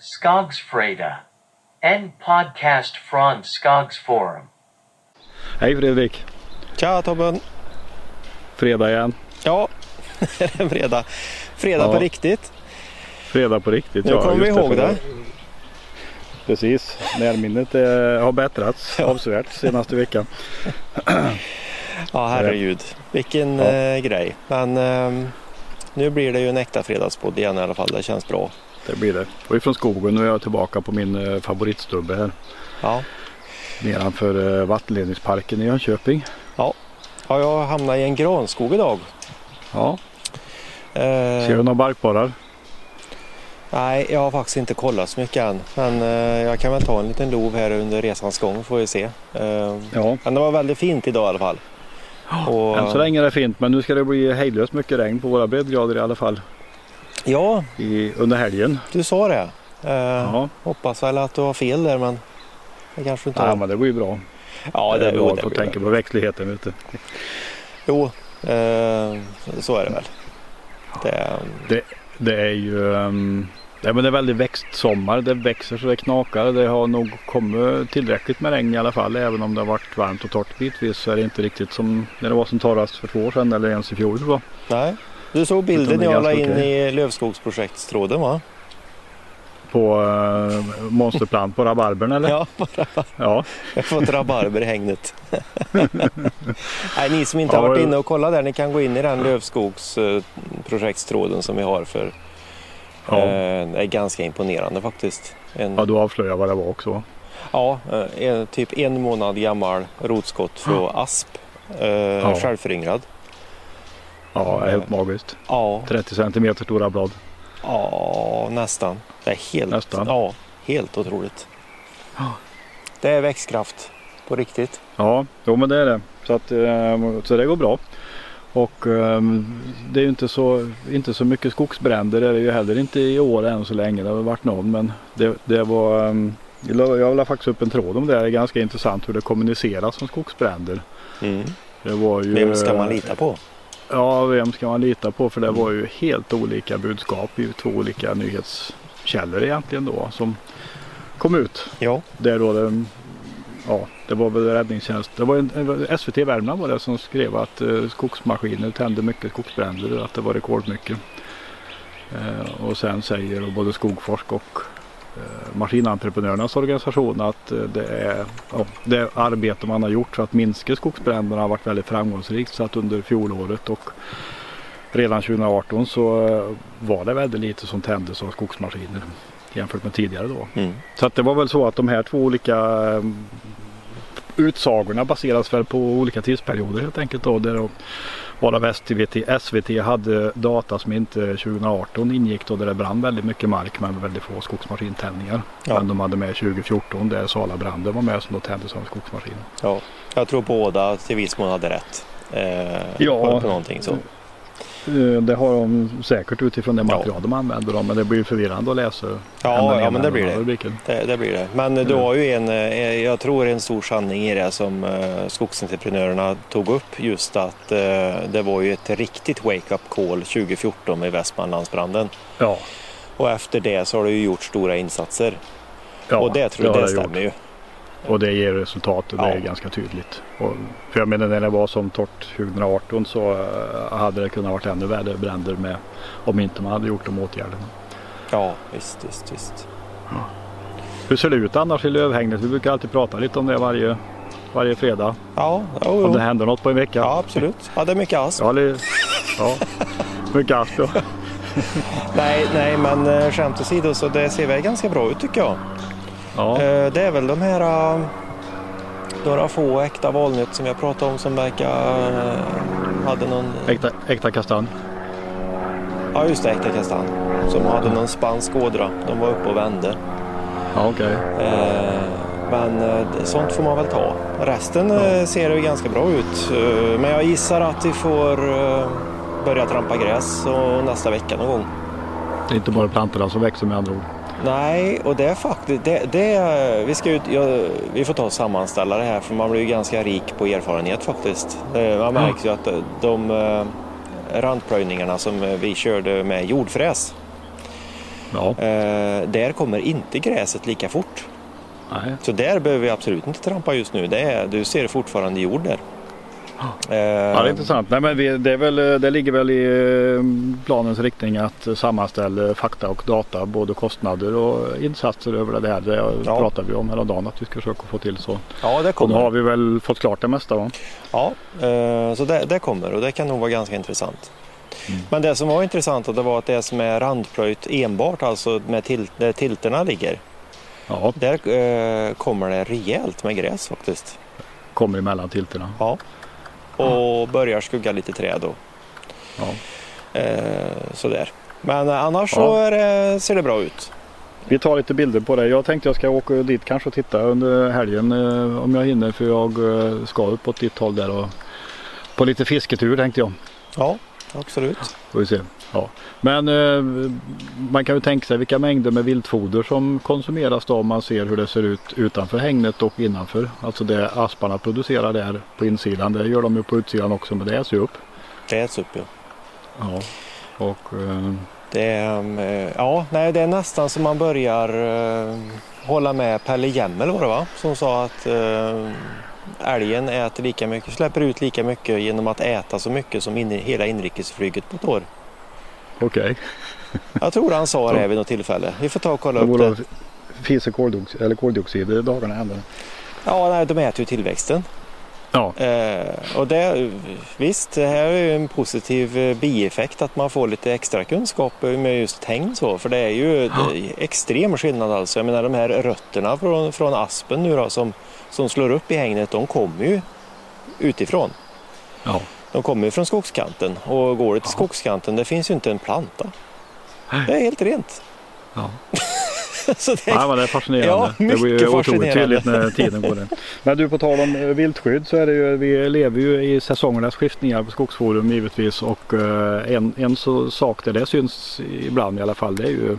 Skogsfreda. En podcast från Skogsforum. Hej Fredrik! Tja Tobben! Fredag igen. Ja, det är fredag. Fredag Ja. på riktigt. Fredag på riktigt. Nu kommer vi ihåg för det. Precis. Närminnet eh, har bättrats avsevärt senaste veckan. Ja herregud, vilken Ja. eh, grej. Men ehm, nu blir det ju en äkta fredagspodd igen i alla fall. Det känns bra. Det blir det. Och ifrån skogen nu är jag tillbaka på min eh, favoritstubbe här. Ja. Nedanför eh, vattenledningsparken i Jönköping. ja, jag hamnar i en granskog idag. Ja, Eh, ser du några barkborrar? nej, jag har faktiskt inte kollat så mycket än. Men eh, jag kan väl ta en liten lov här under resans gång får vi se. Eh, Ja, men det var väldigt fint idag i alla fall. Och, än så länge är det fint men nu ska det bli hejdlöst mycket regn på våra breddgrader i alla fall Ja, i, under helgen. du sa det. Eh, Ja, Hoppas väl att du har fel där men det kanske inte har. men det blir bra. Ja, det är jo, bra det att blir tänka bra. på växtligheten. Vet du. Jo, eh, så är det väl. Det, Det är ju um, nej, men det är väldigt växtsommar. Det växer så det knakar. Det har nog kommit tillräckligt med regn i alla fall. Även om det har varit varmt och torrt bitvis så är det inte riktigt som när det var som torrast för två år sedan eller ens i fjol. jag. nej. Du såg bilden jag la in okej. i Lövskogsprojektstråden va? På uh, monsterplan på rabarbern eller? Ja, bara, Ja. jag har fått rabarber i hängnet. nej, ni som inte Ja, har varit inne och kollat där, ni kan gå in i den Lövskogsprojektstråden som vi har för Ja. eh, det är ganska imponerande faktiskt. En, ja, du avslöjar vad det var också. Ja, eh, en, typ en månad gammal rotskott från asp. Eh, Självföryngrad. Ja, helt magiskt. Ja, 30 centimeter stora blad. ja, nästan. Det är helt, Nästan. Ja, helt otroligt. Det är växtkraft på riktigt. Ja, jo men det är det. Så, att, eh, så det går bra. Och eh, det är ju inte så, inte så mycket skogsbränder. Det är det ju heller inte i år än så länge. Det har varit någon men det, det var eh, la- jag la faktiskt upp en tråd om det. Det är ganska intressant hur det kommuniceras om skogsbränder. Mm. Det var ju, Vem ska man lita på? Ja, vem ska man lita på? För det var ju helt olika budskap i två olika nyhetskällor egentligen då som kom ut. Ja, Där då det, ja, det var väl räddningstjänst. Det var en, SVT Värmland var det som skrev att eh, skogsmaskiner tände mycket skogsbränder. Att det var rekordmycket. Eh, och sen säger både Skogforsk och Maskinentreprenörernas organisation att eh, det, är, ja, det arbete man har gjort för att minska skogsbränderna har varit väldigt framgångsrikt. Så att under fjolåret och redan 2018 så eh, var det väldigt lite som tändes av skogsmaskiner jämfört med tidigare då. mm. Så att det var väl så att de här två olika eh, utsagorna baseras väl på olika tidsperioder helt enkelt. Då, där då varav SVT, SVT hade data som inte 2018 ingick då där det brann väldigt mycket mark men väldigt få skogsmaskintändningar. Ja. Men de hade med 2014 där Salabranden var med som då tändes av skogsmaskin. ja. Jag tror båda till viss mån hade rätt. Eh, Ja. på, på någonting så. Eh, Det har de säkert utifrån det Ja. material de använder då, men det blir förvirrande att läsa. Ja, ja men det blir det. Det, det blir det. Men du har ju en, eh, jag tror en stor sanning i det som eh, skogsentreprenörerna tog upp just att det var ju ett riktigt wake-up call 2014 med Västmanlandsbranden. Ja, Och efter det så har det ju gjort stora insatser. ja, och det tror jag det det gjort. stämmer ju. Och det ger resultat och det Ja. är ganska tydligt. Och, för jag menar när det var som torrt 2018 så eh, hade det kunnat varit ännu värre bränder med om inte man hade gjort de åtgärderna. Ja, visst, visst, visst. Hur ser det ut annars i lövhängnet? Vi brukar alltid prata lite om det varje, varje fredag. Ja, jo, Om jo. det händer något på en vecka. ja absolut. Ja, det är mycket asp. Ja, det, ja. mycket asp ja. Nej, nej, men eh, skämt åsido så det ser väl ganska bra ut tycker jag. Ja. Eh, Det är väl de här eh, några få äkta valnöt som jag pratade om som verkar eh, hade någon, Äkta, äkta kastanj. ja just det, äkta kastanj. Som hade någon spansk ådra. De var uppe och vände. Ja. Eh, Men sånt får man väl ta. Resten eh, ser ju ganska bra ut. Men jag gissar att vi får börja trampa gräs och nästa vecka någon gång. Det är inte bara plantorna som växer med andra ord. Nej, och det är faktiskt, det, det, vi, ska ut, ja, vi får ta och sammanställa det här för man blir ju ganska rik på erfarenhet faktiskt. Eh, Man märker ju att de, de eh, randplöjningarna som eh, vi körde med jordfräs Ja, Eh, där kommer inte gräset lika fort. nej. Så där behöver vi absolut inte trampa just nu. Det är, du ser fortfarande jord där. Ja, det är intressant. Nej, men det, väl, det ligger väl i eh, planens riktning att sammanställa fakta och data, både kostnader och insatser över det här. Det Ja. pratade vi om häromdagen att vi ska försöka få till så. ja, det Och nu kommer. har vi väl fått klart det mesta va? Ja, eh, så det, det kommer och det kan nog vara ganska intressant. Mm. Men det som var intressant det var att det som är randplöjt enbart, alltså med til, där tilterna ligger, Ja, där eh, kommer det rejält med gräs faktiskt. kommer emellan tilterna. Ja. Och börjar skugga lite träd då. Ja. Eh, sådär. Men eh, annars Ja. så det, ser det bra ut. Vi tar lite bilder på det. Jag tänkte jag ska åka dit kanske och titta under helgen eh, om jag hinner för jag eh, ska uppåt ditt håll där och på lite fisketur tänkte jag. Ja, absolut. Får vi se. Ja. Men eh, man kan ju tänka sig vilka mängder med viltfoder som konsumeras då om man ser hur det ser ut utanför hängnet och innanför. Alltså det asparna producerar där på insidan. Det gör de ju på utsidan också men det äts ju upp. Det äts upp ja. Ja. Och, eh, Det är, eh, ja, nej, det är nästan som man börjar eh, hålla med Pelle Jemmel var det va? Som sa att eh, älgen äter lika mycket, släpper ut lika mycket genom att äta så mycket som in, hela inrikesflyget på ett år. Okej. Jag tror han sa det vid något tillfälle. Vi får ta och kolla Det upp det. fiser koldioxid, eller koldioxid i dagarna ändå. Ja, nej, de äter ju tillväxten. Ja. Eh, och det, visst, det här är ju en positiv eh, bieffekt att man får lite extra kunskap med just hägn så. För det är ju Ja. det extrem skillnad alltså. Jag menar de här rötterna från, från aspen nu då som, som slår upp i hägnet, de kommer ju utifrån. Ja. De kommer ju från skogskanten och går det till Ja. skogskanten, det finns ju inte en planta. Det är helt rent. ja. så det, Ja, det är fascinerande. Ja, det blir ju otroligt tydligt när tiden går. Men du, på tal om eh, viltskydd så är det ju, vi lever ju i säsongernas skiftningar på Skogsforum givetvis och eh, en, en så sak där det syns ibland i alla fall det är ju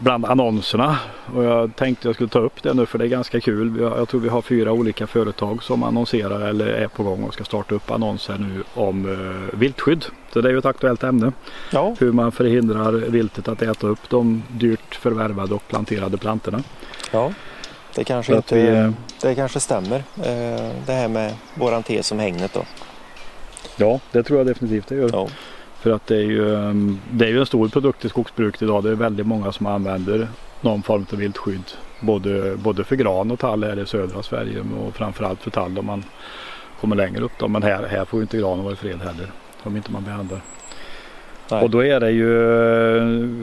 bland annonserna. Och jag tänkte jag skulle ta upp det nu för det är ganska kul. Jag tror vi har fyra olika företag som annonserar eller är på gång och ska starta upp annonser nu om eh, viltskydd. Så det är ju ett aktuellt ämne ja, hur man förhindrar viltet att äta upp de dyrt förvärvade och planterade plantorna. ja. Det kanske, inte, vi, eh, det kanske stämmer. eh, Det här med våran tes om hägnet då. Ja, det tror jag definitivt det gör. Ja. För att det är, ju, um, det är ju en stor produkt i skogsbruket idag. Det är väldigt många som använder någon form av viltskydd. Både, både för gran och tall här i södra Sverige och framförallt för tall om man kommer längre upp. Då. Men här, här får ju inte granen vara i fred heller. Om inte man behandlar. Nej. Och då är det ju,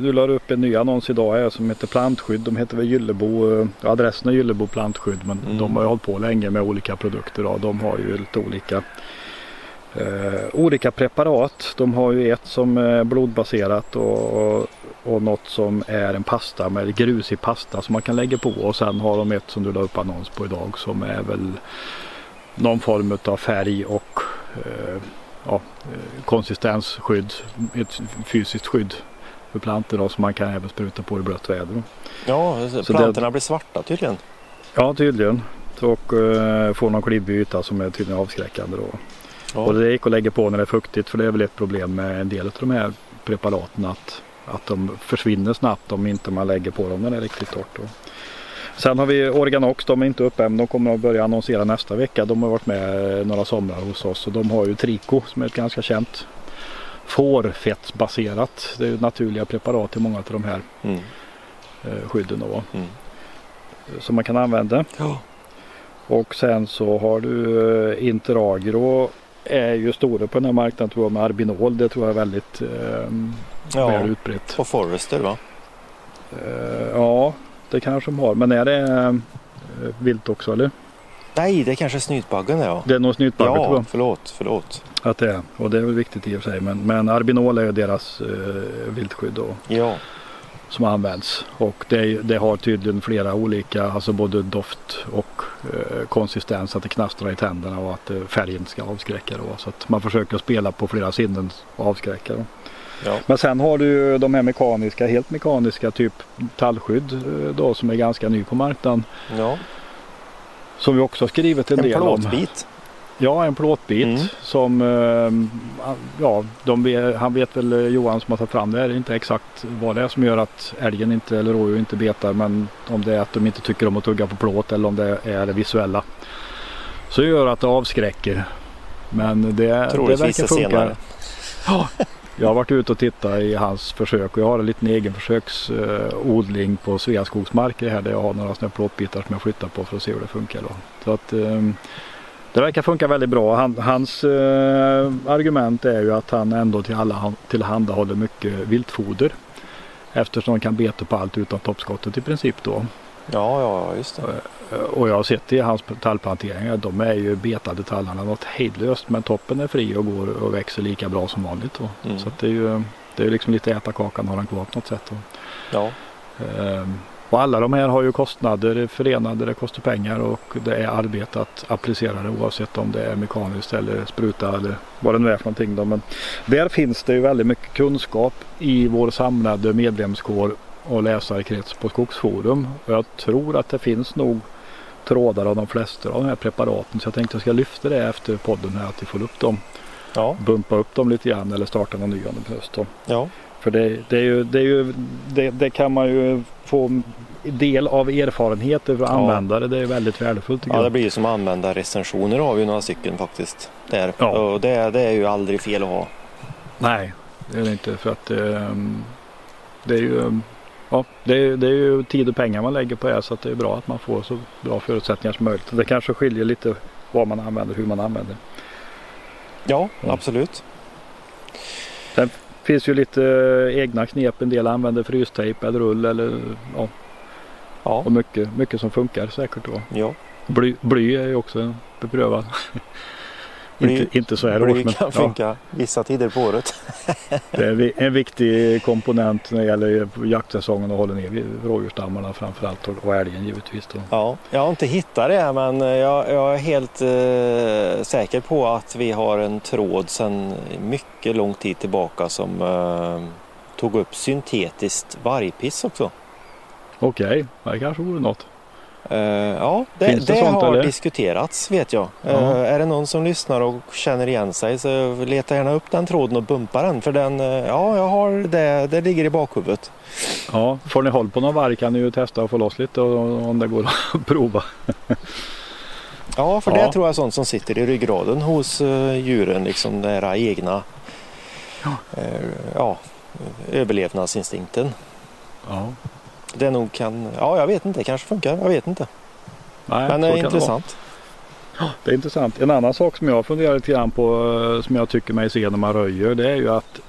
du la upp en ny annons idag här som heter Plantskydd. De heter väl Gyllebo, eh, adressen är Gyllebo Plantskydd men Mm. de har ju hållit på länge med olika produkter. Då. De har ju lite olika eh, olika preparat. De har ju ett som är blodbaserat och, och, något som är en pasta med grusig pasta som man kan lägga på och sen har de ett som du la upp annons på idag som är väl någon form av färg och eh, ja, eh, konsistensskydd, ett fysiskt skydd för plantor då, som man kan även spruta på i blött väder. Ja, Så plantorna blir svarta tydligen. Ja tydligen. Och eh, få någon klibbig yta som är tydligen avskräckande då. Ja. Och det gick att lägga på när det är fuktigt för det är väl ett problem med en del av de här preparaten att, att de försvinner snabbt om inte man lägger på dem när det är riktigt torrt. Sen har vi Organox, de är inte uppe än. De kommer att börja annonsera nästa vecka. De har varit med några somrar hos oss och de har ju Trico som är ett ganska känt fårfettsbaserat. Det är naturliga preparat i många av de här Mm. eh, skydden då, Mm. som man kan använda. Ja. Och sen så har du eh, Interagro är ju stora på den här marknaden tror jag med Arbinol. Det tror jag är väldigt eh, Ja. väl utbrett. Och Forrester va? Eh, ja, det kanske de har. Men är det eh, vilt också eller? Nej, det är kanske snytbaggen ja. Det är nog snytbagge tror Ja, jag förlåt, förlåt. att det är. Och det är väl viktigt i och för sig. Men, men Arbinol är ju deras eh, viltskydd då, Ja, som används. Och det, det har tydligen flera olika, alltså både doft och eh, konsistens. Att det knastrar i tänderna och att eh, färgen ska avskräcka. Då. Så att man försöker spela på flera sinnen och avskräcka. Då. ja. Men sen har du ju de här mekaniska, helt mekaniska typ tallskydd eh, då som är ganska ny på marknaden. ja. Som vi också har skrivit en, En del om. Ja, en plåtbit Mm. som, eh, ja, de han vet väl eh, Johan som har tagit fram det här, inte exakt vad det är som gör att älgen inte eller rådjur inte betar men om det är att de inte tycker om att tugga på plåt eller om det är det visuella. Så gör att det avskräcker. Men det, det verkar funka. senare. Ja, jag har varit ute och tittat i hans försök och jag har en liten egen försöksodling på Sveaskogs marker här där jag har några sådana plåtbitar som jag flyttar på för att se hur det funkar. Då. Så att, ehm, det verkar funka väldigt bra. Han, hans eh, argument är ju att han ändå till alla tillhandahåller mycket viltfoder. Eftersom de kan beta på allt utan toppskottet i princip då. Ja, ja, just det. Eh, Och jag har sett i hans tallplanteringar, de är ju betade tallarna något hejdlöst. Men toppen är fri och går och växer lika bra som vanligt. Mm. Så det är ju det är liksom lite äta kakan har han kvar på något sätt. Då. Ja, Ehm, Och alla de här har ju kostnader förenade, det kostar pengar och det är arbete att applicera det oavsett om det är mekaniskt eller spruta eller vad det nu är för någonting. Då. Men där finns det ju väldigt mycket kunskap i vår samlade medlemskår och läsarkrets på Skogsforum. Och jag tror att det finns nog trådar av de flesta av de här preparaten så jag tänkte jag ska lyfta det efter podden här att vi får upp dem, ja, bumpa upp dem lite grann eller starta någon ny om det behövs. Ja. För det, det, är ju, det, är ju, det, det kan man ju få del av erfarenheter för Ja. användare. Det är väldigt värdefullt Ja, det blir ju som användarrecensioner av några stycken faktiskt. Där. Ja. Och det, det är ju aldrig fel att ha. Nej, det är det inte för att ehm, det är ju Ja, det är, det är ju tid och pengar man lägger på det så att det är bra att man får så bra förutsättningar som möjligt. Det kanske skiljer lite vad man använder hur man använder. Ja, Ja. absolut. Det finns ju lite eh, egna knep. En del använder frystejp eller rull eller ja, Ja, och mycket, mycket som funkar säkert då. ja. Bly, bly är ju också beprövad. Bly- inte, inte så här års men kan ja, funka vissa tider på året. det är en viktig komponent när det gäller jaktsäsongen och håller ner rådjursstammarna framförallt och, och älgen givetvis. Då. Ja, jag har inte hittat det men jag, jag är helt eh, säker på att vi har en tråd sedan mycket lång tid tillbaka som eh, tog upp syntetiskt vargpiss också. Okej, det kanske vore något. Eh, ja, det, Finns det det, sånt, har eller? diskuterats vet jag. Ja. Eh, är det någon som lyssnar och känner igen sig så leta gärna upp den tråden och bumpa den för den, eh, ja jag har det, det ligger i bakhuvudet. Ja, får ni håll på någon varg kan ni ju testa att få loss lite och, om det går att prova. Ja, för Ja. det tror jag är sånt som sitter i ryggraden hos djuren, liksom här egna ja, överlevnadsinstinkten. Ja, Det nog kan, ja jag vet inte, det kanske funkar, jag vet inte. Nej, Men så det är intressant. vara. Det är intressant. En annan sak som jag funderar lite grann på eh, som jag tycker mig se när man röjer det är ju att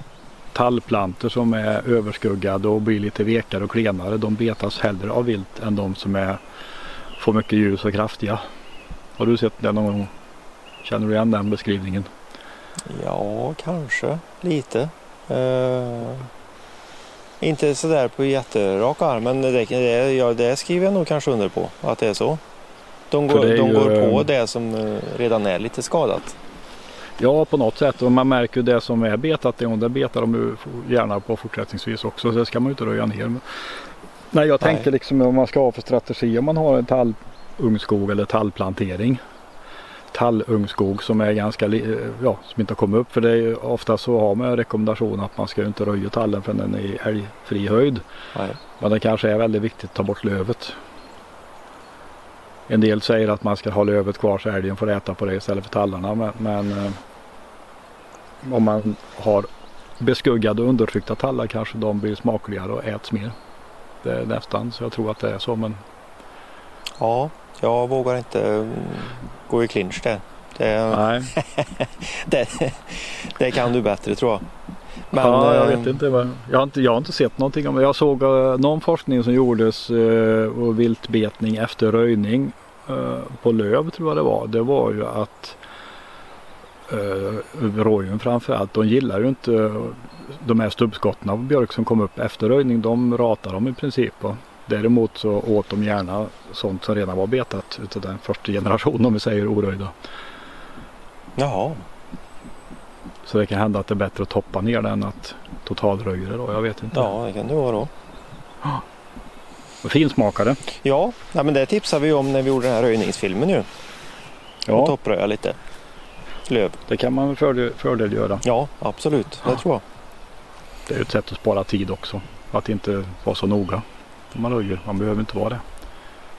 tallplantor som är överskuggade och blir lite vekare och klenare de betas hellre av vilt än de som är, får mycket ljus och kraftiga. Har du sett det någon gång? Känner du igen den beskrivningen? Ja, kanske lite. Eh, inte sådär på jätterak arm, men det, det, ja, det skriver jag nog kanske under på att det är så. De går, de ju, går på eh, det som eh, redan är lite skadat. Ja, på något sätt. Och man märker ju det som är betat, det, betar de gärna på fortsättningsvis också. Så det ska man ju inte röja ner. Men, nej, jag tänkte Nej. liksom vad man ska ha för strategi om man har en tallungskog eller tallplantering. Tallungskog som är ganska, ja, som inte har kommit upp. För det är ju ofta så har man en rekommendation att man ska inte röja tallen förrän den är i älgfri höjd. Nej. Men det kanske är väldigt viktigt att ta bort lövet. En del säger att man ska ha lövet kvar så älgen får äta på det istället för tallarna. Men, men eh, om man har beskuggade och undertryckta tallar kanske de blir smakligare och äts mer. Det är nästan så jag tror att det är så. Men Ja, jag vågar inte mm, gå i clinch där. Det, nej, det, det kan du bättre tror jag. Men, ja, jag eh, vet inte. Jag har inte, jag har inte sett någonting om det. Jag såg eh, någon forskning som gjordes eh, och viltbetning efter röjning på löv tror jag det var. Det var ju att rådjuren framförallt, de gillar ju inte de här stubbskotten av björk som kom upp efter röjning. De ratar dem i princip. Och däremot så åt de gärna sånt som redan var betat utav den första generationen om vi säger oröjda. Jaha, Så det kan hända att det är bättre att toppa ner den än att totalröja det då. Jag vet inte. ja det kan det vara då. Finsmakare. Ja, nej, men det tipsade vi om när vi gjorde den här röjningsfilmen ju. Och Ja, toppröja lite. löv. Det kan man fördel, fördel göra. Ja, absolut. Det tror jag. Det är ett sätt att spara tid också. Att inte vara så noga när man röjer. Man behöver inte vara det.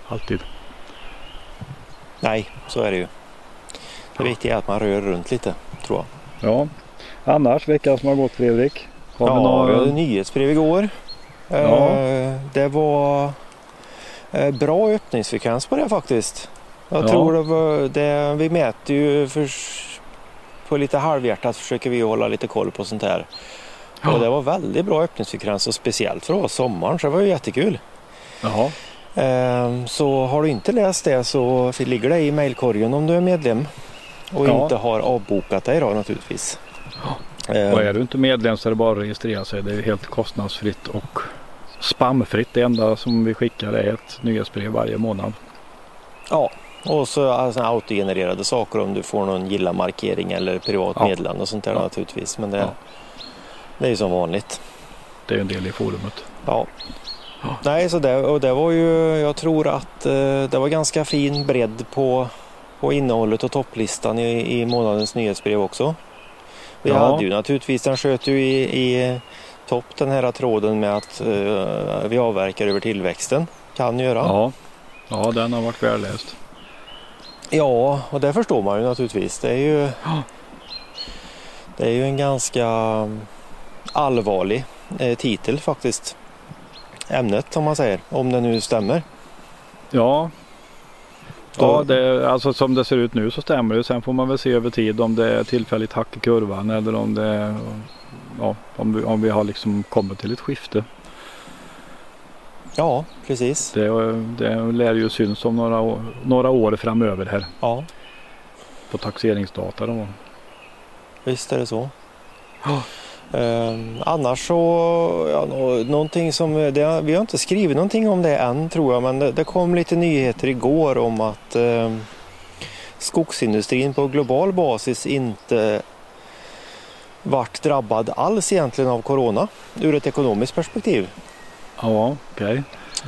Alltid. Nej, så är det ju. Det viktiga är att man rör runt lite, tror jag. Ja. Annars veckan som har gått Fredrik? Har vi ja, några- vi hade nyhetsbrev igår. Ja. Eh, Det var eh, bra öppningsfrekvens på det faktiskt. Jag Ja. tror det var det, vi mäter ju för, på lite halvhjärtat försöker vi hålla lite koll på sånt här. Ja. Och det var väldigt bra öppningsfrekvens och speciellt för oss sommaren så det var ju jättekul. Jaha. Eh, Så har du inte läst det så ligger det i mejlkorgen om du är medlem och Ja. inte har avbokat dig då naturligtvis. Eh, Och är du inte medlem så är det bara att registrera sig. Det är helt kostnadsfritt och spamfritt. Det enda som vi skickar är ett nyhetsbrev varje månad. Ja, och så alltså, autogenererade saker om du får någon gilla-markering eller privat Ja. meddelande och sånt där Ja. naturligtvis. Men det, Ja. Det är ju som vanligt. Det är en del i forumet. Ja. Nej, så det, och det var ju, jag tror att eh, det var ganska fin bredd på, på innehållet och topplistan i, i månadens nyhetsbrev också. Vi Ja. hade ju naturligtvis, den sköt ju i, i topp den här tråden med att eh, vi avverkar över tillväxten. Kan göra. Ja. ja, den har varit välläst. Ja, och det förstår man ju naturligtvis. Det är ju, Ja. det är ju en ganska allvarlig eh, titel faktiskt. Ämnet om man säger, om det nu stämmer. Ja, ja det, alltså som det ser ut nu så stämmer det. Sen får man väl se över tid om det är tillfälligt hack i kurvan eller om det ja, om, vi, om vi har liksom kommit till ett skifte. Ja, precis. Det, det lär ju syns om några, år- några år framöver här Ja, på taxeringsdata. Då. visst är det så. Ja. Ehm, annars så, ja, nå- någonting som, det, vi har inte skrivit någonting om det än tror jag, men det, det kom lite nyheter igår om att ehm, skogsindustrin på global basis inte vart drabbad alls egentligen av corona ur ett ekonomiskt perspektiv. Ja, okej.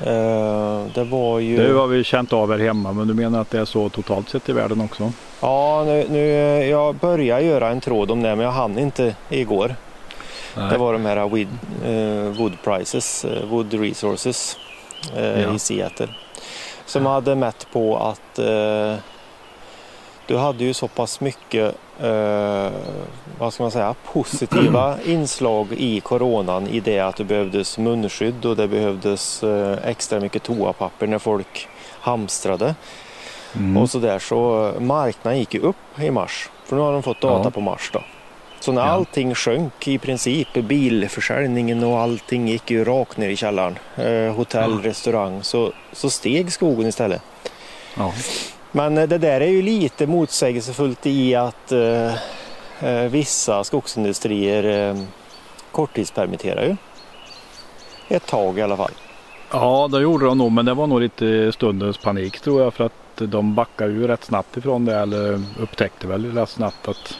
Ehm, det var ju... Det har vi känt av här hemma men du menar att det är så totalt sett i världen också? Ja, nu, nu, jag började göra en tråd om det men jag hann inte igår. Nej. Det var de här wood, eh, wood prices, eh, wood resources eh, Ja. i Seattle. Som hade mätt på att du hade ju så pass mycket eh, vad ska man säga, positiva inslag i coronan i det att det behövdes munskydd och det behövdes eh, extra mycket toapapper när folk hamstrade. Mm. Och så där så marknaden gick ju upp i mars. För nu har de fått data Ja. på mars då. Så när Ja. allting sjönk i princip, bilförsäljningen och allting gick ju rakt ner i källaren. Eh, hotell, Ja. restaurang. Så, så steg skogen istället. Ja. Men eh, det där är ju lite motsägelsefullt i att eh, eh, vissa skogsindustrier eh, korttidspermitterar ju. Ett tag i alla fall. ja, det gjorde de nog men det var nog lite stundens panik tror jag för att de backade ju rätt snabbt ifrån det eller upptäckte väl rätt snabbt att,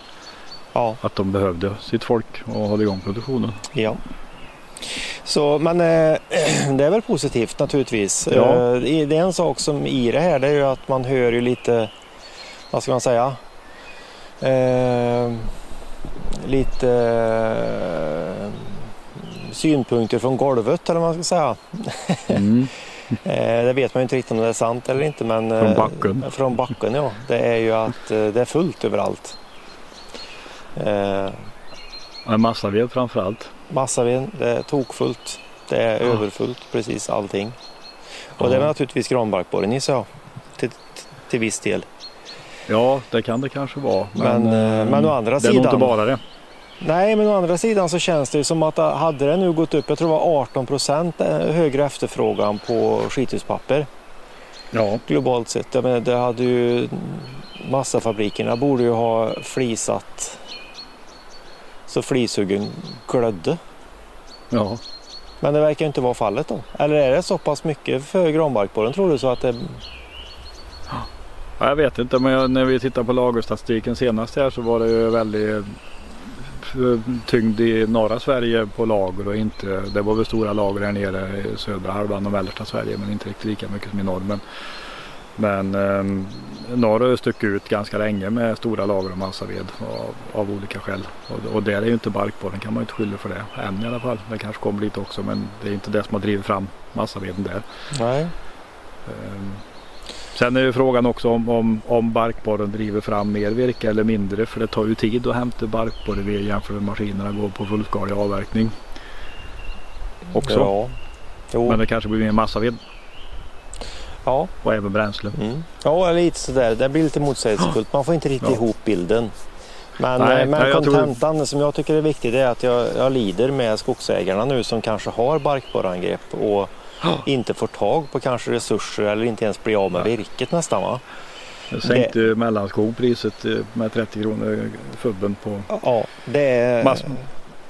Ja. att de behövde sitt folk och hålla igång produktionen. Ja. Så, men eh, det är väl positivt naturligtvis. Ja. Eh, det är en sak som i det här det är ju att man hör ju lite, vad ska man säga, eh, lite eh, synpunkter från golvet eller vad man ska säga. Mm. Eh, det vet man ju inte riktigt om det är sant eller inte. Men, Från eh, backen. Från backen ja. Det är ju att det är fullt överallt. Eh, Ja, Massaved framförallt. Massaved, det är tokfullt. Det är Ja. överfullt, precis allting. Och det är Ja. naturligtvis granbarkborren gissar jag. Till, till viss del. Ja, det kan det kanske vara. Men, eh, eh, men å andra det är sidan- inte bara det. Nej, men å andra sidan så känns det ju som att hade det nu gått upp, jag tror det var 18 procent högre efterfrågan på skithuspapper Ja, globalt sett. Jag menar, det hade ju massafabrikerna borde ju ha flisat så flishuggen glödde. ja. Men det verkar inte vara fallet då. Eller är det så pass mycket för granbarkborren tror du så att det... Ja, jag vet inte men jag, när vi tittar på lagerstatistiken senast här så var det ju väldigt eh, tyngd i norra Sverige på lager och inte, det var väl stora lager här nere i södra halvan och mellersta Sverige men inte riktigt lika mycket som i norr. Men Men eh, norr har stuckit ut ganska länge med stora lager av massaved av, av olika skäl. Och, och där är ju inte barkborren kan man ju inte skylla för det. Än i alla fall. Det kanske kommer lite också men det är inte det som har drivit fram massaveden där. Nej. Um, sen är ju frågan också om, om, om barkborren driver fram mer virke eller mindre. För det tar ju tid att hämta barkborreved jämfört med maskinerna går på fullskalig avverkning. Också. Ja. Men det kanske blir mer massaved ja. och även bränsle. Mm. Ja, lite sådär. Det blir lite motsägelsefullt. Man får inte riktigt Ja. ihop bilden. Men, Nej, eh, men nej, jag tror- kontentan som jag tycker är viktig det är att jag, jag lider med skogsägarna nu som kanske har barkborreangrepp och inte får tag på kanske resurser eller inte ens blir av med virket nästan. Va? Jag sänkte mellanskog priset eh, med 30 kronor fubben på Ja, det är... mass,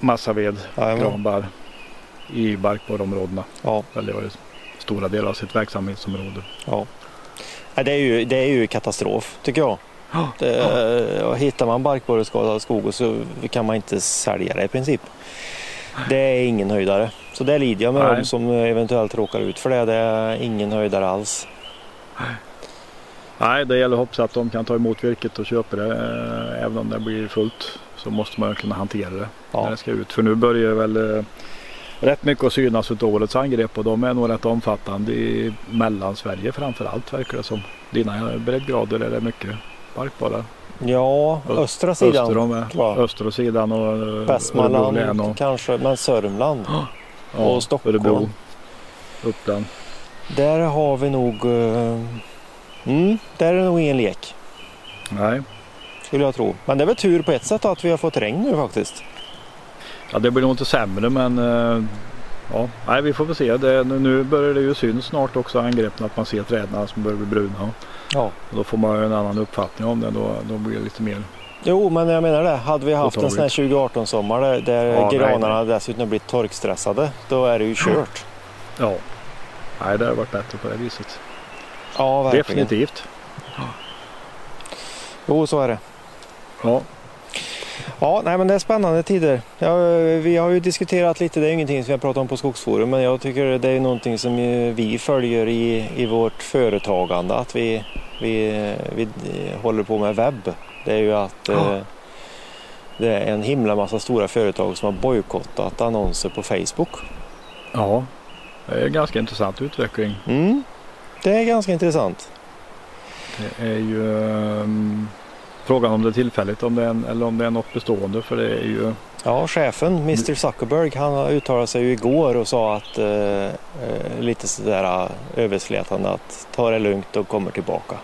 massaved, Jajamän. granbarr i barkborrområdena. Ja, Eller det var ju stora delar av sitt verksamhetsområde. ja. Det är, ju, det är ju katastrof tycker jag. Det, och hittar man barkborreskadad skog så kan man inte sälja det i princip. Det är ingen höjdare. Så det lider jag med Nej. dem som eventuellt råkar ut för det. Det är ingen höjdare alls. Nej, det gäller att hoppas att de kan ta emot virket och köpa det. Även om det blir fullt så måste man kunna hantera det Ja. när det ska ut. För nu börjar väl eh, rätt mycket att synas av årets angrepp och de är nog rätt omfattande i Mellansverige framför allt verkar det som. Dina breddgrader är det mycket barkborrar. Ja, östra sidan. Öster om östra sidan och eh, Västmanland och kanske, men Sörmland. ja, och Stockholm. Örebro, Uppland. Där har vi nog... eh, Mm, där är det nog ingen lek. Nej, Skulle jag tro. Men det är väl tur på ett sätt att vi har fått regn nu faktiskt. Ja, det blir nog inte sämre men eh, ja, nej, vi får väl se. Det, nu- börjar det ju syns snart också angreppen att man ser träden som börjar bli bruna. Ja. Och då får man ju en annan uppfattning om det. Då, då blir det lite mer. Jo, men jag menar det. Hade vi haft en sån här Påtagligt. 2018-sommar där, där Ja, nej, granarna dessutom blivit torkstressade, då är det ju kört. Ja, nej, det har varit bättre på det viset. Ja, verkligen. Definitivt. Jo, så är det. Ja, Ja, nej, men det är spännande tider. Ja, vi har ju diskuterat lite, det är ingenting som vi har pratat om på Skogsforum, men jag tycker det är någonting som vi följer i, i vårt företagande, att vi, vi, vi håller på med webb. Det är ju att eh, det är en himla massa stora företag som har bojkottat annonser på Facebook. ja, det är en ganska intressant utveckling. Mm. Det är ganska intressant. Det är ju ehm, frågan om det är tillfälligt om det är en, eller om det är något bestående. För det är ju Ja, chefen, Mr Zuckerberg, han uttalade sig ju igår och sa att eh, eh, lite sådär eh, överslätande att ta det lugnt och kommer tillbaka.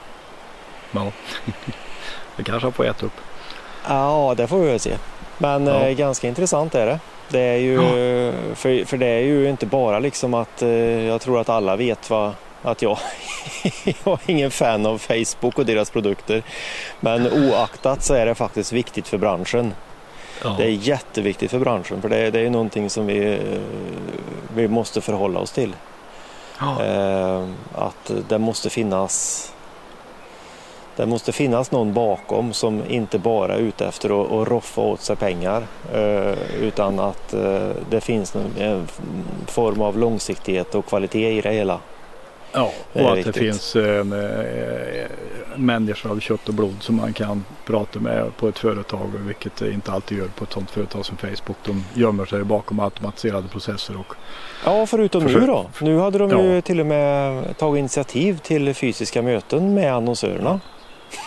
ja, det kanske han får äta upp. Ja, det får vi väl se. Men Ja. eh, ganska intressant är det. Det är ju, för, för det är ju inte bara liksom att eh, jag tror att alla vet vad, att jag, jag är ingen fan av Facebook och deras produkter. Men oaktat så är det faktiskt viktigt för branschen. Ja. Det är jätteviktigt för branschen för det, det är någonting som vi, vi måste förhålla oss till. Ja. Eh, att det måste finnas det måste finnas någon bakom som inte bara är ute efter att, att roffa åt sig pengar eh, utan att eh, det finns en form av långsiktighet och kvalitet i det hela. Ja, Det och att viktigt. det finns en, eh, människor av kött och blod som man kan prata med på ett företag. Vilket det inte alltid gör på ett sådant företag som Facebook. De gömmer sig bakom automatiserade processer. Och, Ja, förutom nu då. Nu hade de ju Ja. till och med tagit initiativ till fysiska möten med annonsörerna.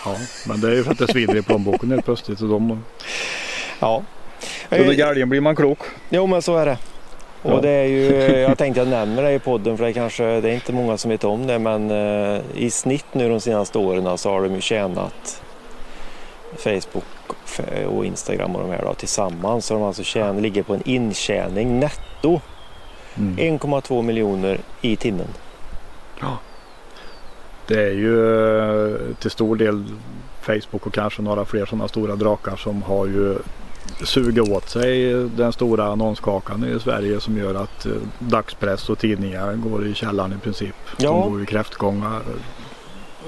ja, men det är ju för att det svider i plånboken helt plötsligt. Och de, Ja. så under galgen blir man klok. Jo men så är det. Och Ja. det är ju, jag tänkte jag nämner det i podden för det kanske, det är inte många som vet om det men eh, i snitt nu de senaste åren så har de ju tjänat Facebook och Instagram och de här då, tillsammans. Så de alltså tjän, ligger på en intjäning netto Mm. 1,2 miljoner i timmen. Det är ju eh, till stor del Facebook och kanske några fler sådana stora drakar som har ju sugit åt sig den stora annonskakan i Sverige som gör att eh, dagspress och tidningar går i källaren i princip. Ja. De går i kräftgång.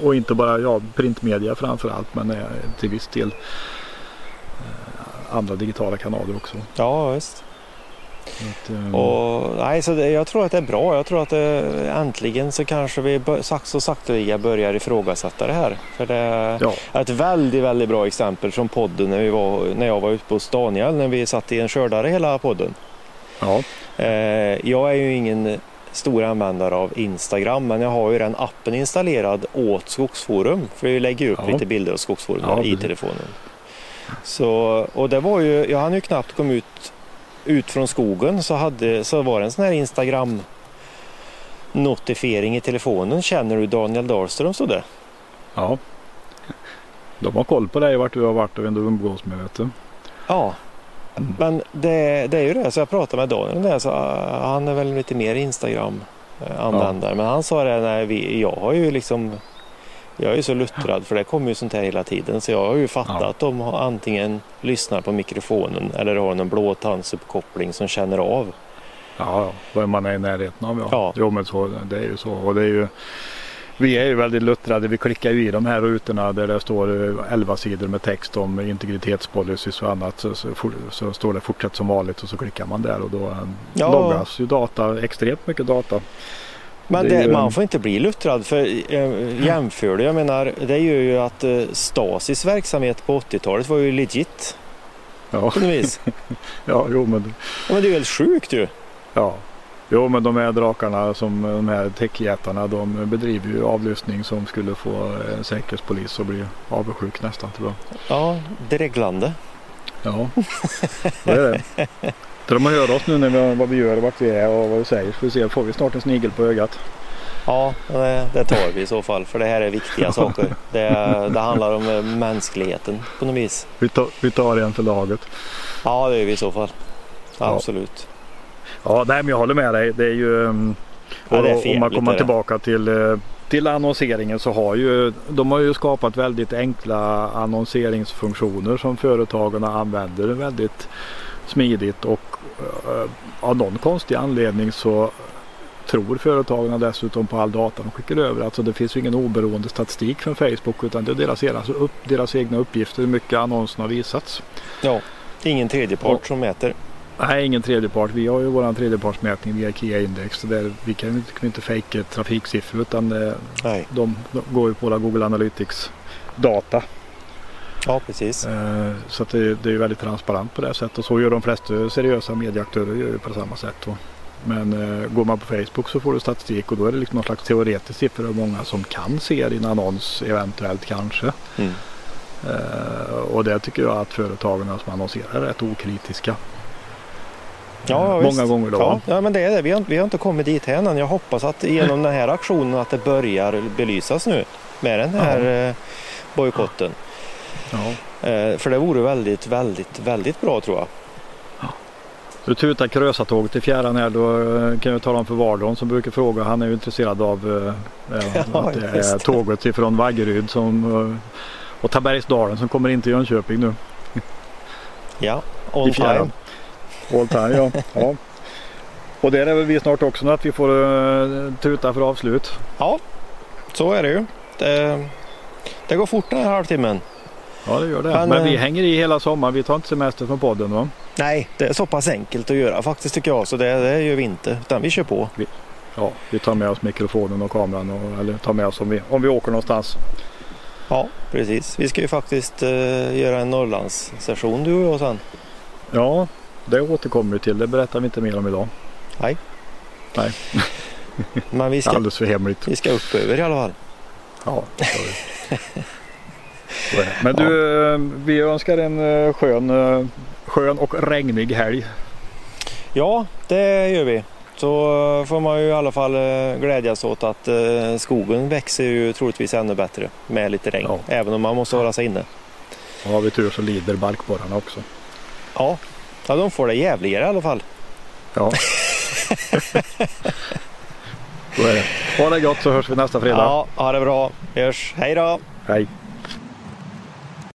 Och inte bara ja, printmedia framför allt men eh, till viss del eh, andra digitala kanaler också. Ja visst. Eh, Och, nej, så det, jag tror att det är bra. Jag tror att det, äntligen så kanske vi sak- så sakteliga börjar ifrågasätta det här. För det är ja, ett väldigt, väldigt bra exempel från podden när, vi var, när jag var ute hos Daniel när vi satt i en skördare hela podden. ja, Eh, jag är ju ingen stor användare av Instagram men jag har ju den appen installerad åt Skogsforum för vi lägger upp Ja. lite bilder av Skogsforum Ja, i telefonen. Så, och det var ju, jag hann ju knappt komma ut, ut från skogen så, hade, så var det en sån här Instagram notifiering i telefonen. Känner du Daniel Dahlström stod det? ja. De har koll på dig vart du har varit och vem du umgås med. Vet du. Ja. Mm. Men det, det är ju det, så jag pratade med Daniel det, så uh, han är väl lite mer Instagram-användare. Men han sa det, nej, vi, jag har ju liksom jag är så luttrad för det kommer ju sånt här hela tiden så jag har ju fattat Ja. att de har antingen lyssnar på mikrofonen eller har en blåtandsuppkoppling som känner av. Ja, vad man är i närheten av. Ja. Ja. Jo, men så, det är ju så. Och det är ju, vi är ju väldigt luttrade. Vi klickar ju i de här rutorna där det står eh, 11 sidor med text om integritetspolicys och annat. Så, så, så står det fortsätt som vanligt och så klickar man där och då eh, Ja. loggas ju data, extremt mycket data. Men Det man får inte bli luttrad för eh, jämför det, jag menar det gör ju att eh, Stasis verksamhet på 80-talet var ju legit Ja, ja jo men Ja, men det är ju helt sjukt ju. Ja. Jo men de här drakarna som de här techjättarna de bedriver ju avlyssning som skulle få en säkerhetspolis att bli avundsjuk nästan tror jag. Ja, dreglande. Ja, det är det. Så de hör oss nu när vi, vad vi gör och vart vi är och vad vi säger. Vi se, får vi snart en snigel på ögat. Ja, det, det tar vi i så fall för det här är viktiga saker. Det, det handlar om eh, mänskligheten på något vis. Vi tar, vi tar en för laget. Ja, det gör vi i så fall. Ja. Absolut. Ja, nej men jag håller med dig. Det är ju... Ja, är och- för om man kommer tillbaka till, eh, till annonseringen så har ju de har ju skapat väldigt enkla annonseringsfunktioner som företagen använder väldigt smidigt och av någon konstig anledning så tror företagen dessutom på all data de skickar över. Alltså det finns ju ingen oberoende statistik från Facebook utan det är deras, alltså upp, deras egna uppgifter hur mycket annonserna har visats. Ja, ingen tredjepart som mäter. Nej, ingen tredjepart. Vi har ju våran tredjepartsmätning via Kia Index. Så där, vi kan ju inte, fejka trafiksiffror utan eh, Nej, de, de går ju på våra Google Analytics data. Ja precis. Eh, så att det, det är väldigt transparent på det sättet. Och så gör de flesta seriösa medieaktörer på samma sätt. Men eh, går man på Facebook så får du statistik och då är det liksom någon slags teoretisk siffra hur många som kan se din annons eventuellt kanske. Mm. Eh, och det tycker jag att företagen som annonserar är rätt okritiska. Ja, ja, Många visst. gånger då. Ja, ja, men det är det. Vi har, vi har inte kommit dit än än. Jag hoppas att genom den här aktionen att det börjar belysas nu med den här eh, bojkotten. Ja. Eh, för det vore väldigt, väldigt, väldigt bra tror jag. Du tutar Krösatåget i fjärran här. Då eh, kan jag tala om för Vardon som brukar fråga. Han är ju intresserad av eh, eh, Ja, att det är tåget ifrån Vaggeryd som, och Tabergsdalen som kommer in till Jönköping nu. Ja, I on fjärran. time. All time ja. ja. Och där är väl vi snart också att vi får uh, tuta för avslut. Ja, så är det ju. Det, det går fort den här halvtimmen. Ja det gör det. Men, Men, vi eh, hänger i hela sommaren. Vi tar inte semester från podden va? Nej, det är så pass enkelt att göra faktiskt tycker jag. Så det, det gör vi inte. Utan vi kör på. Ja, vi tar med oss mikrofonen och kameran och, eller tar med oss om vi, om vi åker någonstans. Ja, precis. Vi ska ju faktiskt eh, göra en Norrlandssession du och jag sen. Ja, det återkommer vi till. Det berättar vi inte mer om idag. Nej. Nej. Men vi ska, Alldeles för hemligt. vi ska upp över i alla fall. Ja, det gör vi. Men du, eh, vi önskar en eh, skön, eh, skön och regnig helg. Ja, det gör vi. Så får man ju i alla fall glädjas åt att skogen växer ju troligtvis ännu bättre med lite regn. Ja. Även om man måste hålla sig inne. Och har vi tur så lider barkborrarna också. Ja, ja de får det jävligare i alla fall. Ja. så är det. Ha det gott så hörs vi nästa fredag. Ja, ha det bra. Vi hörs. Hej då! Hej.